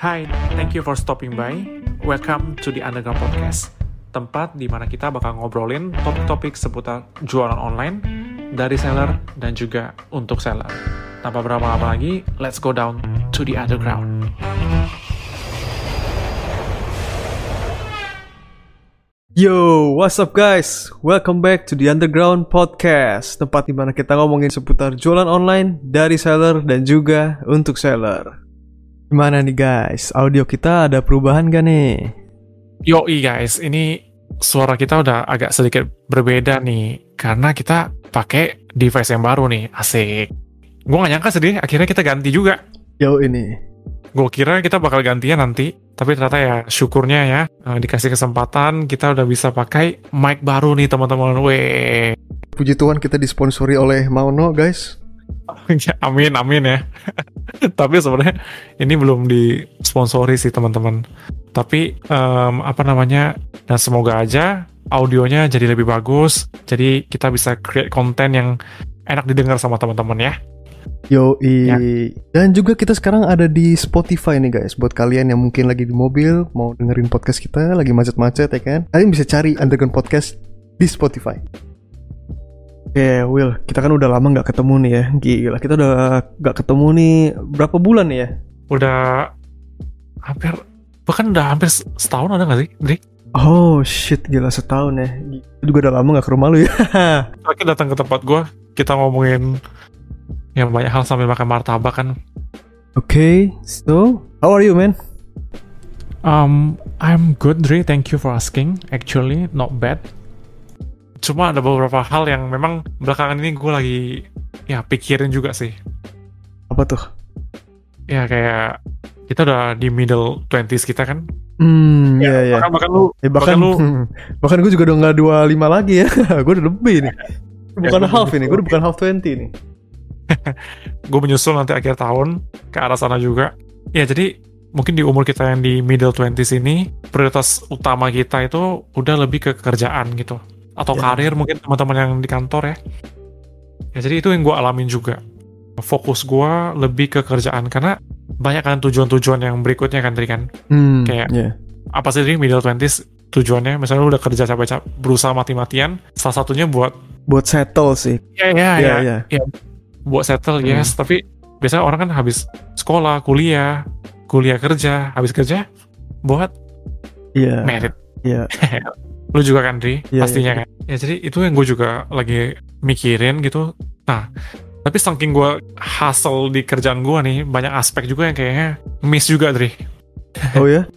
Hai, thank you for stopping by. Welcome to the Underground Podcast, tempat di mana kita bakal ngobrolin topik-topik seputar jualan online dari seller dan juga untuk seller. Tanpa berlama-lama lagi, let's go down to the underground. Yo, what's up guys? Welcome back to the Underground Podcast Tempat di mana kita ngomongin seputar jualan online dari seller dan juga untuk seller Gimana nih guys? Audio kita ada perubahan gak nih? Yoi guys, ini suara kita udah agak sedikit berbeda nih karena kita pakai device yang baru nih, asik. Gue gak nyangka sedih, akhirnya kita ganti juga. Yo ini Gue kira kita bakal gantian nanti, tapi ternyata ya syukurnya ya eh, dikasih kesempatan kita udah bisa pakai mic baru nih teman-teman. Weh, Puji Tuhan kita disponsori oleh Mauno guys amin amin ya. tapi sebenarnya ini belum disponsori sih teman-teman. Tapi em, apa namanya? Dan semoga aja audionya jadi lebih bagus. Jadi kita bisa create konten yang enak didengar sama teman-teman ya. Yo Ya. Dan juga kita sekarang ada di Spotify nih guys Buat kalian yang mungkin lagi di mobil Mau dengerin podcast kita Lagi macet-macet ya kan Kalian bisa cari Underground Podcast di Spotify Oke Will Kita kan udah lama nggak ketemu nih ya Gila kita udah nggak ketemu nih Berapa bulan nih ya Udah hampir bahkan udah hampir setahun ada nggak sih, Dri? Oh shit gila setahun ya Gila, juga udah lama nggak ke rumah lu ya Terakhir datang ke tempat gua, kita ngomongin yang banyak hal sambil makan martabak kan. Oke So How are you man? Um, I'm good, Dre. Thank you for asking. Actually, not bad. Cuma ada beberapa hal yang memang belakangan ini gue lagi ya pikirin juga sih. Apa tuh? Ya kayak kita udah di middle 20s kita kan. Hmm ya ya Bahkan, bahkan lu Eh, bahkan bahkan lu bahkan gue juga udah nggak 25 lagi ya gue udah lebih nih bukan half ini gue udah bukan half 20 nih gue menyusul nanti akhir tahun ke arah sana juga. Ya jadi mungkin di umur kita yang di middle 20s ini prioritas utama kita itu udah lebih ke kerjaan gitu atau Ya. karir mungkin teman-teman yang di kantor ya. Ya jadi itu yang gue alamin juga. Fokus gue lebih ke kerjaan karena banyak kan tujuan-tujuan yang berikutnya kan tadi kan. hmm, Kayak- ya. Apa sih Dri, middle 20s tujuannya? Misalnya lu udah kerja capek-capek, berusaha mati-matian, salah satunya buat buat settle sih ya ya ya ya, ya buat settle Hmm. yes tapi biasanya orang kan habis sekolah kuliah kuliah kerja habis kerja buat iya merit iya lu juga kan Dri Iya, pastinya iya. kan? Ya jadi itu yang gue juga lagi mikirin gitu. Nah tapi saking gue hustle di kerjaan gue nih banyak aspek juga yang kayaknya miss juga Dri oh ya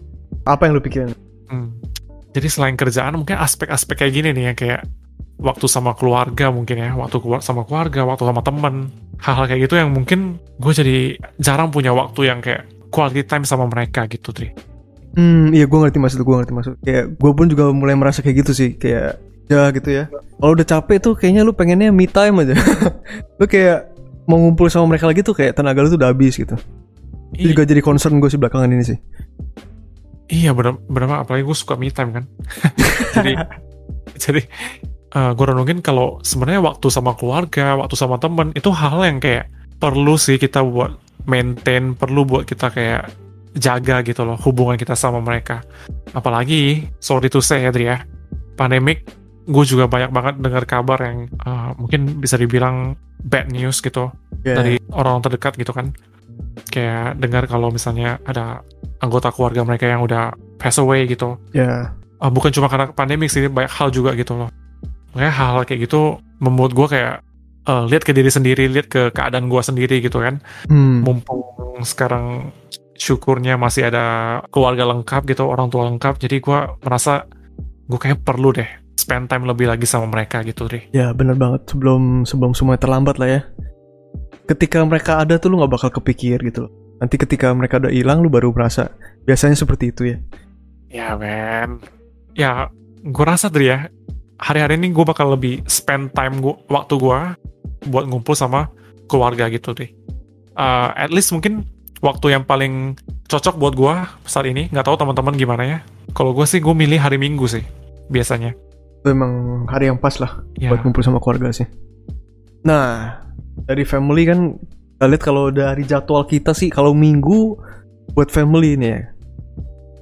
apa yang lu pikirin? Hmm. jadi selain kerjaan mungkin aspek-aspek kayak gini nih yang kayak waktu sama keluarga mungkin ya. Waktu sama keluarga waktu sama temen. Hal-hal kayak gitu yang mungkin gue jadi jarang punya waktu yang kayak quality time sama mereka gitu Tri hmm iya gue ngerti maksud gue ngerti maksud. Kayak gue pun juga mulai merasa kayak gitu sih kayak ya gitu ya. Kalau udah capek tuh kayaknya lu pengennya me time aja. Lu kayak mau ngumpul sama mereka lagi tuh kayak tenaga lu tuh udah habis gitu. Itu I- juga jadi concern gue sih belakangan ini sih. Iya bener bener apalagi gue suka me time kan. Jadi jadi gue renungin kalau sebenarnya waktu sama keluarga waktu sama temen itu hal yang kayak perlu sih kita buat maintain perlu buat kita kayak jaga gitu loh hubungan kita sama mereka. Apalagi sorry to say ya Dri ya pandemic gue juga banyak banget dengar kabar yang uh, mungkin bisa dibilang bad news gitu Ya. dari orang terdekat gitu kan. Kayak dengar kalau misalnya ada anggota keluarga mereka yang udah pass away gitu. Ya Uh, bukan cuma karena pandemik sih banyak hal juga gitu loh. Makanya hal-hal kayak gitu membuat gue kayak uh, lihat ke diri sendiri lihat ke keadaan gue sendiri gitu kan. Hmm. mumpung sekarang syukurnya masih ada keluarga lengkap gitu orang tua lengkap jadi gue merasa gue kayak perlu deh spend time lebih lagi sama mereka gitu deh Ya bener banget sebelum sebelum semuanya terlambat lah ya. Ketika mereka ada tuh lu nggak bakal kepikir gitu loh. Nanti ketika mereka udah hilang lu baru merasa. Biasanya seperti itu ya. ya men ya gue rasa Dri ya hari-hari ini gue bakal lebih spend time gua, waktu gue buat ngumpul sama keluarga gitu deh Uh, at least mungkin waktu yang paling cocok buat gue saat ini nggak tahu teman-teman gimana ya kalau gue sih gue milih hari minggu sih biasanya emang hari yang pas lah ya buat ngumpul sama keluarga sih. Nah dari family kan kita lihat kalau dari jadwal kita sih kalau minggu buat family nih ya.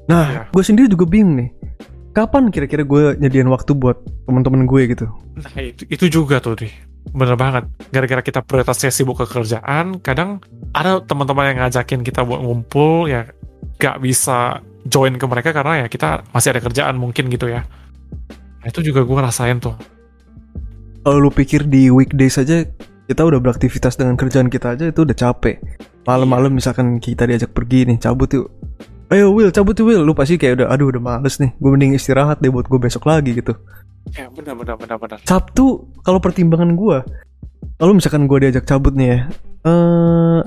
Nah, Iya. gue sendiri juga bingung nih. Kapan kira-kira gue nyediain waktu buat teman-teman gue gitu? Nah itu, itu juga tuh deh. Bener banget. Gara-gara kita prioritasnya sibuk ke kerjaan, kadang ada teman-teman yang ngajakin kita buat ngumpul, ya gak bisa join ke mereka karena ya kita masih ada kerjaan mungkin gitu ya. Nah itu juga gue rasain tuh. Kalau lu pikir di weekdays aja kita udah beraktivitas dengan kerjaan kita aja itu udah capek. Malam-malam misalkan kita diajak pergi nih, cabut yuk. Ayo Will, cabut yuk Will. Lu pasti kayak udah, aduh udah males nih. Gue mending istirahat deh buat gue besok lagi gitu. Ya benar benar benar benar. Sabtu kalau pertimbangan gue, kalau misalkan gue diajak cabut nih ya, eh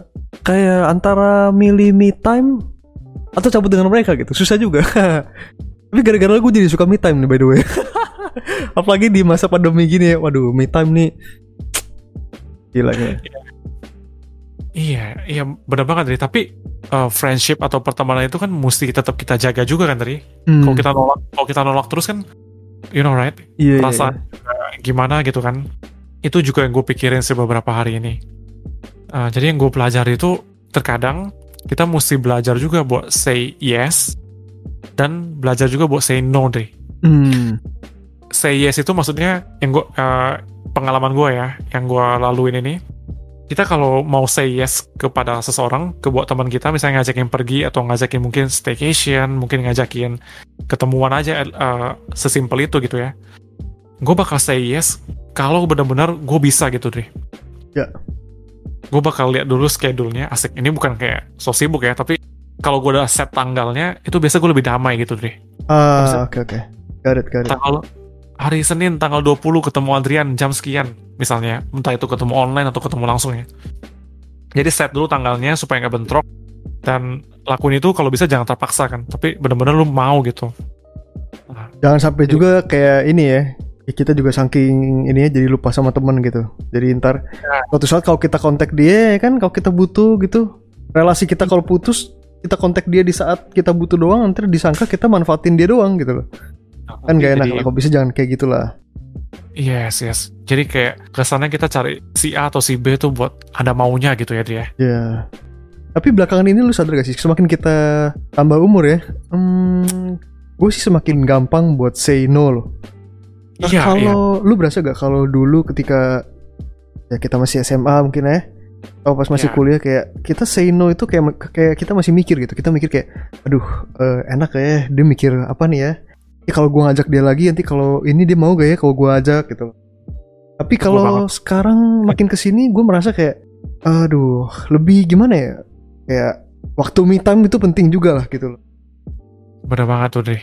kayak antara milih me time atau cabut dengan mereka gitu, susah juga. Tapi gara-gara gue jadi suka me time nih by the way. Apalagi di masa pandemi gini ya, waduh me time nih. Gila ya. Iya, iya benar banget Dri. Tapi eh, friendship atau pertemanan itu kan mesti tetap kita jaga juga kan Dri. Hmm, Kalau kita nolak, kalau kita nolak terus kan, you know right? iya, iya, perasaan gimana gitu kan. Itu juga yang gue pikirin sih beberapa hari ini. Uh, jadi yang gue pelajari itu terkadang kita mesti belajar juga buat say yes dan belajar juga buat say no deh. Hmm, say yes itu maksudnya yang gue uh, pengalaman gue ya yang gue laluin ini kita kalau mau say yes kepada seseorang ke buat teman kita misalnya ngajakin pergi atau ngajakin mungkin staycation mungkin ngajakin ketemuan aja uh, sesimpel itu gitu ya. Gue bakal say yes kalau benar-benar gue bisa gitu deh Ya. gue bakal lihat dulu schedule-nya asik. Ini bukan kayak so sibuk ya tapi kalau gue udah set tanggalnya itu biasa gue lebih damai gitu deh ah oke oke, got it got it. tanggal hari Senin tanggal 20 ketemu Adrian jam sekian misalnya entah itu ketemu online atau ketemu langsung ya jadi set dulu tanggalnya supaya nggak bentrok dan lakuin itu kalau bisa jangan terpaksa kan tapi bener-bener lu mau gitu Jangan sampai juga kayak ini ya. Kita juga saking ini ya jadi lupa sama temen gitu. Jadi ntar suatu saat kalau kita kontak dia ya kan kalau kita butuh gitu. Relasi kita kalau putus kita kontak dia di saat kita butuh doang nanti disangka kita manfaatin dia doang gitu loh. Kan gak enak Jadi- lah kalau bisa jangan kayak gitulah. yes yes jadi kayak kesannya kita cari si A atau si B tuh buat ada maunya gitu ya dia Ya. Tapi belakangan ini lu sadar gak sih semakin kita tambah umur ya, hmm, gue sih semakin gampang buat say no loh. Nah, iya kalau lu berasa gak kalau dulu ketika ya kita masih SMA mungkin ya atau pas masih Ya. kuliah kayak kita say no itu kayak kayak kita masih mikir gitu kita mikir kayak aduh eh, enak ya dia mikir apa nih ya ya kalau gua ngajak dia lagi nanti kalau ini dia mau gak ya kalau gua ajak gitu. Tapi kalau sekarang makin ke sini gue merasa kayak aduh lebih gimana ya? Kayak waktu me time itu penting juga lah gitu loh. Bener banget tuh deh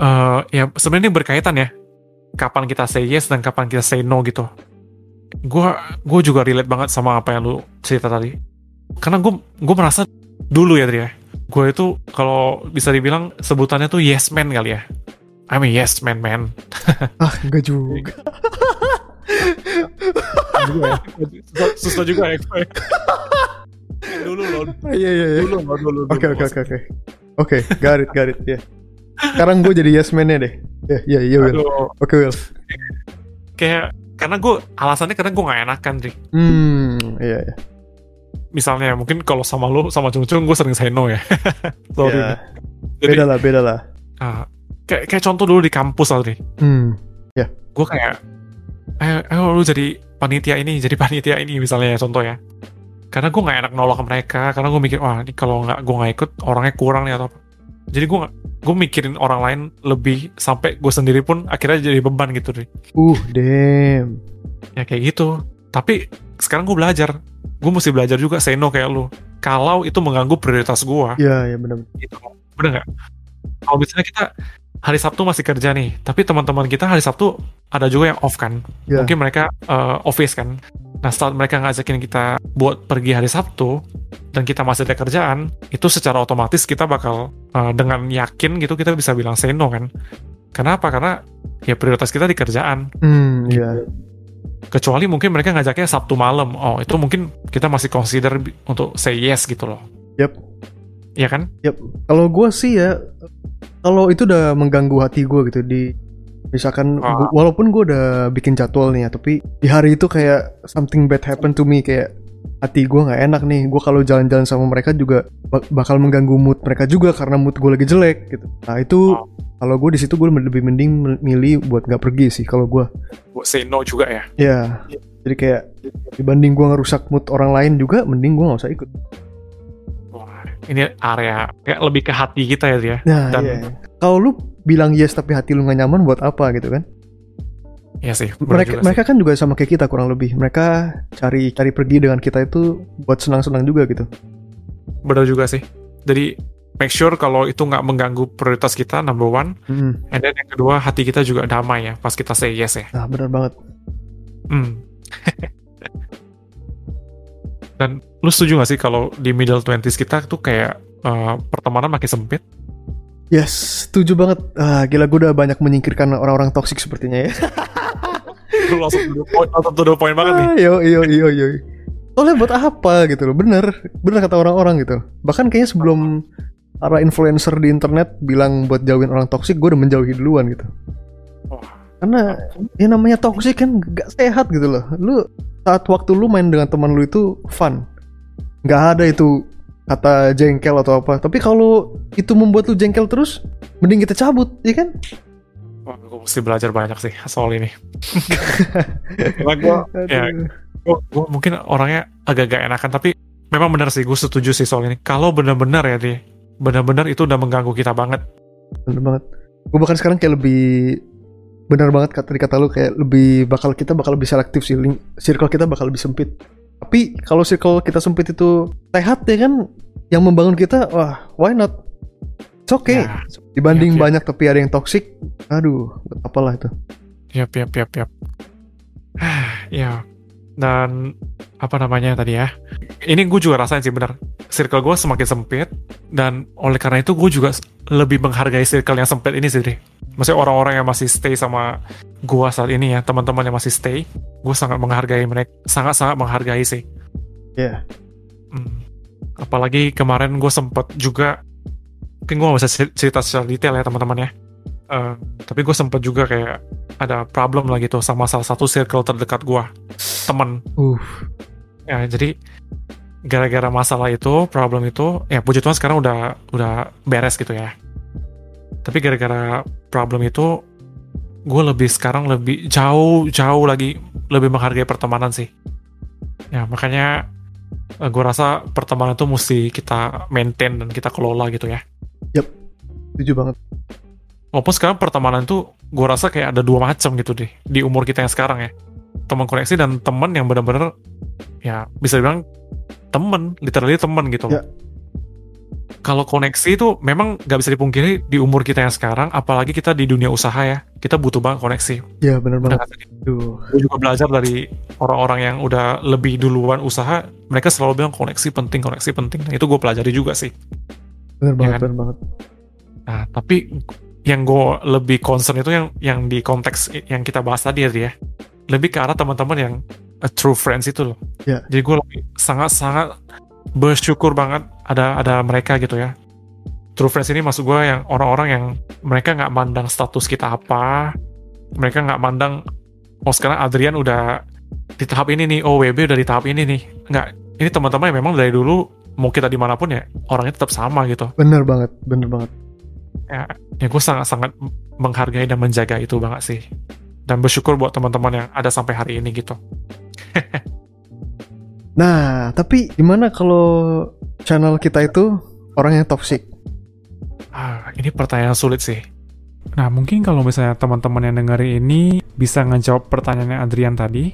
Eh ya sebenarnya berkaitan ya kapan kita say yes dan kapan kita say no gitu. Gua gue juga relate banget sama apa yang lu cerita tadi. Karena gue gue merasa dulu ya Tri ya gue itu kalau bisa dibilang sebutannya tuh yes man kali ya I'm a yes man man ah enggak juga susah, susah juga ya dulu loh iya iya iya dulu loh dulu Oke oke oke oke. Oke, got it, got it, ya. Sekarang gue jadi yes man-nya deh. Ya, ya, iya Will. Aduh, Oke Will. kayak karena gue alasannya karena gue gak enakan Dri Hmm, iya iya. misalnya mungkin kalau sama lu sama Cung Cung gue sering say no ya sorry Ya, Jadi, beda lah, beda lah. ah, kayak kayak contoh dulu di kampus Adri Hmm, gue kayak ayo, ayo lu jadi panitia ini jadi panitia ini misalnya ya contoh ya. Karena gue nggak enak nolak mereka karena gue mikir wah ini kalau nggak gue nggak ikut orangnya kurang nih atau apa. Jadi gue gue mikirin orang lain lebih sampai gue sendiri pun akhirnya jadi beban gitu deh. Uh, damn. ya kayak gitu. Tapi sekarang gue belajar. Gue mesti belajar juga say no kayak lu. Kalau itu mengganggu prioritas gue Ya, ya benar. gitu. Bener nggak? Kalau misalnya kita hari Sabtu masih kerja nih tapi teman-teman kita hari Sabtu ada juga yang off kan? Ya. mungkin mereka uh, office kan? Nah saat mereka ngajakin kita buat pergi hari Sabtu dan kita masih ada kerjaan itu secara otomatis kita bakal uh, dengan yakin gitu kita bisa bilang say no kan? Kenapa? Karena ya prioritas kita di kerjaan. Hmm, iya. kecuali mungkin mereka ngajaknya Sabtu malam. Oh itu mungkin kita masih consider untuk say yes gitu loh. Yap. Iya kan? Kalau gue sih ya, kalau itu udah mengganggu hati gue gitu. Di misalkan Ah. gua- walaupun gue udah bikin jadwal nih ya, tapi di hari itu kayak something bad happen to me. Kayak hati gue nggak enak nih. Gue kalau jalan-jalan sama mereka juga bak- bakal mengganggu mood mereka juga karena mood gue lagi jelek gitu. Nah itu Oh. kalau gue di situ gue lebih mending milih buat nggak pergi sih kalau gue Buat say no juga ya. ya jadi kayak dibanding gue ngerusak mood orang lain juga mending gue nggak usah ikut ini area kayak lebih ke hati kita ya dia. nah Dan- iya kalau lu bilang yes tapi hati lu nggak nyaman buat apa gitu kan Iya sih. mereka mereka kan juga sama kayak kita kurang lebih mereka cari cari pergi dengan kita itu buat senang-senang juga gitu sih. Bener juga sih. Jadi make sure kalau itu nggak mengganggu prioritas kita number one. Hmm. And then yang kedua hati kita juga damai ya pas kita say yes ya. nah benar banget Hmm. Dan lu setuju gak sih kalau di middle 20s kita tuh kayak eh, pertemanan makin sempit? Yes, setuju banget. Ah, gila gue udah banyak menyingkirkan orang-orang toksik sepertinya ya. Lu langsung to point, langsung to the point banget nih. Ah, yo yo yo yo. Soalnya buat apa gitu loh? Bener, bener kata orang-orang gitu. Bahkan kayaknya sebelum para influencer di internet bilang buat jauhin orang toksik, gue udah menjauhi duluan gitu. Karena ya namanya toksik kan gak sehat gitu loh. Lu saat waktu lu main dengan teman lu itu fun. Gak ada itu kata jengkel atau apa. Tapi kalau itu membuat lu jengkel terus, mending kita cabut, ya kan? wah, gue mesti belajar banyak sih soal ini. Karena gue, ya, gue, gue mungkin orangnya agak-agak enakan, tapi memang benar sih, gue setuju sih soal ini. Kalau benar-benar ya, dia, benar-benar itu udah mengganggu kita banget. bener banget gue bahkan sekarang kayak lebih benar banget kata kata lu kayak lebih bakal kita bakal lebih selektif sih circle kita bakal lebih sempit tapi kalau circle kita sempit itu sehat ya kan yang membangun kita wah why not it's okay Ya, dibanding iya. banyak tapi ada yang toxic aduh apalah itu Yap, yap, yap, yap. ya, dan apa namanya tadi ya? Ini gue juga rasain sih benar. Circle gue semakin sempit dan oleh karena itu gue juga lebih menghargai circle yang sempit ini sih. Dri. Maksudnya orang-orang yang masih stay sama gue saat ini ya, teman-teman yang masih stay, gue sangat menghargai mereka, sangat-sangat menghargai sih. ya Hmm. Apalagi kemarin gue sempet juga, mungkin gue gak bisa cer- cerita secara detail ya teman-teman ya. Eh, tapi gue sempet juga kayak ada problem lah gitu sama salah satu circle terdekat gue, temen. uh Ya jadi gara-gara masalah itu, problem itu, ya puji Tuhan sekarang udah udah beres gitu ya. Tapi gara-gara problem itu, gue lebih sekarang lebih jauh jauh lagi lebih menghargai pertemanan sih. Ya makanya gue rasa pertemanan itu mesti kita maintain dan kita kelola gitu ya. setuju banget Walaupun sekarang pertemanan itu gue rasa kayak ada dua macam gitu deh di umur kita yang sekarang ya. Teman koneksi dan teman yang benar-benar ya bisa dibilang temen, literally temen gitu loh. Ya. Kalau koneksi itu memang gak bisa dipungkiri di umur kita yang sekarang, apalagi kita di dunia usaha ya, kita butuh banget koneksi. ya bener Udah banget nggak. Gue juga belajar dari orang-orang yang udah lebih duluan usaha, mereka selalu bilang koneksi penting, koneksi penting. Nah, itu gue pelajari juga sih. bener banget kan? bener banget Nah, tapi yang gue lebih concern itu yang yang di konteks yang kita bahas tadi ya. Lebih ke arah teman-teman yang a true friends itu loh. Ya. Jadi gue sangat-sangat bersyukur banget ada ada mereka gitu ya. True friends ini maksud gue yang orang-orang yang mereka nggak mandang status kita apa, mereka nggak mandang oh sekarang Adrian udah di tahap ini nih, oh WB udah di tahap ini nih. Nggak, ini teman-teman yang memang dari dulu mau kita di mana pun ya orangnya tetap sama gitu. Bener banget bener banget. Ya, ya gue sangat-sangat menghargai dan menjaga itu banget sih. Dan bersyukur buat teman-teman yang ada sampai hari ini gitu. Nah tapi gimana kalau channel kita itu orang yang toxic. Ah, ini pertanyaan sulit sih. Nah mungkin kalau misalnya teman-teman yang dengerin ini bisa ngejawab pertanyaannya Adrian tadi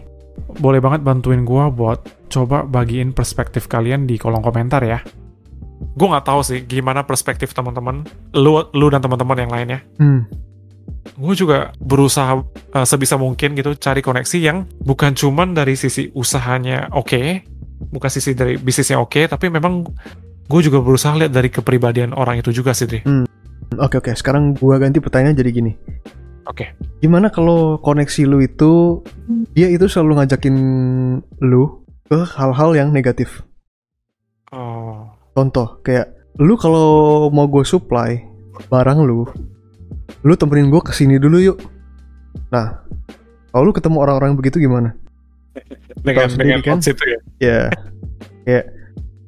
boleh banget bantuin gue buat coba bagiin perspektif kalian di kolom komentar ya. Gue nggak tahu sih gimana perspektif teman-teman lu lu dan teman-teman yang lainnya. Hmm. Gue juga berusaha uh, sebisa mungkin gitu cari koneksi yang bukan cuman dari sisi usahanya oke, bukan sisi dari bisnisnya oke, tapi memang gue juga berusaha lihat dari kepribadian orang itu juga sih, Dri. Oke oke, sekarang gua ganti pertanyaan jadi gini. Oke. Gimana kalau koneksi lu itu dia itu selalu ngajakin lu ke hal-hal yang negatif? Oh, Contoh kayak lu kalau mau gue supply barang lu, lu temenin gue ke sini dulu yuk. Nah, kalau lu ketemu orang-orang begitu gimana? Dengan sendiri dengan kan? itu ya. Ya, kayak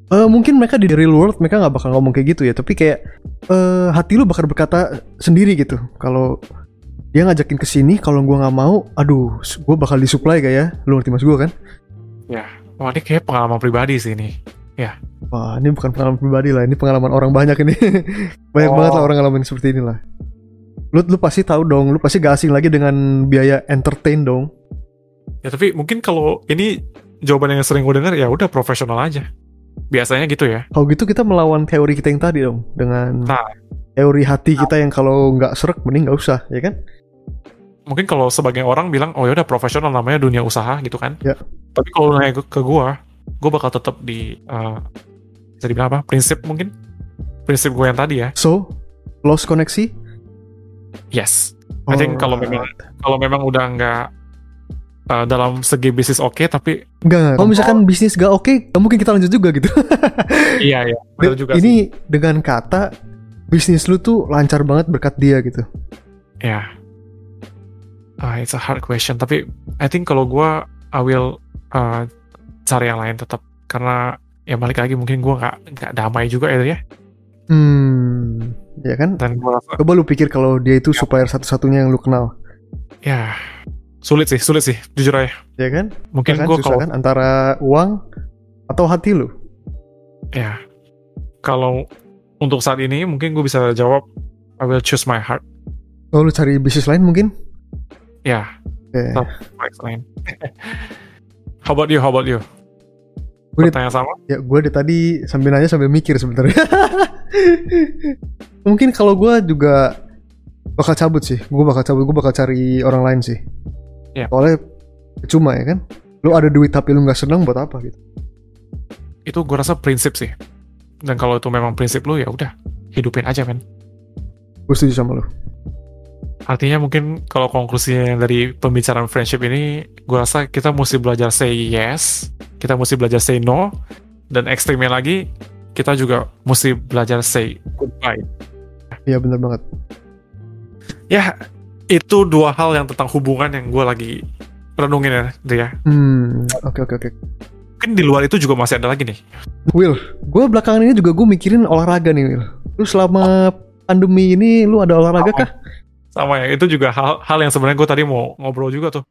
eh mungkin mereka di real world mereka nggak bakal ngomong kayak gitu ya. Tapi kayak eh hati lu bakal berkata sendiri gitu. Kalau dia ngajakin ke sini kalau gua nggak mau aduh gua bakal disuplai kayak ya? Lu ngerti mas gua kan? Wah ini kayak pengalaman pribadi sih ini. wah ini bukan pengalaman pribadi lah. Ini pengalaman orang banyak ini. Banyak Oh. banget lah orang ngalamin seperti ini lah. Lu lu pasti tahu dong. Lu pasti gak asing lagi dengan biaya entertain dong Ya tapi mungkin kalau ini jawaban yang sering gue dengar ya udah profesional aja. Biasanya gitu ya. kalau gitu kita melawan teori kita yang tadi dong dengan Nah. teori hati kita yang kalau nggak serak mending nggak usah ya kan Mungkin kalau sebagian orang bilang oh ya udah profesional namanya dunia usaha gitu kan. Ya. Tapi kalau nanya ke, gue, gue bakal tetap di bisa dibilang apa? Prinsip mungkin. Prinsip gue yang tadi ya. so lost koneksi Yes. I think kalau memang kalau memang udah nggak eh, dalam segi bisnis oke tapi Enggak, kalau misalkan bisnis gak oke, gak mungkin kita lanjut juga gitu. iya iya benar juga sih. ini dengan kata bisnis lu tuh lancar banget berkat dia gitu. Ya. Ah, it's a hard question. Tapi I think kalau gua I will uh, cari yang lain tetap karena ya balik lagi mungkin gua nggak nggak damai juga itu ya. Hmm, ya kan? Dan gua rasa Coba lu pikir kalau dia itu supplier satu-satunya yang lu kenal, ya sulit sih sulit sih jujur aja. ya kan? Mungkin Ya kan? Susah kalau kan antara uang atau hati lu. ya kalau untuk saat ini mungkin gue bisa jawab I will choose my heart. Oh, lu cari bisnis lain mungkin? Ya. Tetap. my lain. how about you? How about you? Gua di- Pertanyaan sama? Ya, gue dari tadi sambil nanya sambil mikir sebenarnya. mungkin kalau gue juga bakal cabut sih. Gue bakal cabut, gue bakal cari orang lain sih. Ya. Soalnya cuma ya kan. Lu ada duit tapi lu nggak senang buat apa gitu. Itu gue rasa prinsip sih. Dan kalau itu memang prinsip lu ya udah hidupin aja men. Gue setuju sama lu. Artinya mungkin kalau konklusinya dari pembicaraan friendship ini, gue rasa kita mesti belajar say yes, kita mesti belajar say no, dan ekstrimnya lagi, kita juga mesti belajar say goodbye. Iya bener banget. Ya, itu dua hal yang tentang hubungan yang gue lagi renungin ya, dia. Hmm, oke oke oke. Mungkin di luar itu juga masih ada lagi nih. Will, gue belakangan ini juga gue mikirin olahraga nih Will. Lu selama pandemi ini lu ada olahraga kah? Sama ya, itu juga hal, hal yang sebenarnya gue tadi mau ngobrol juga tuh.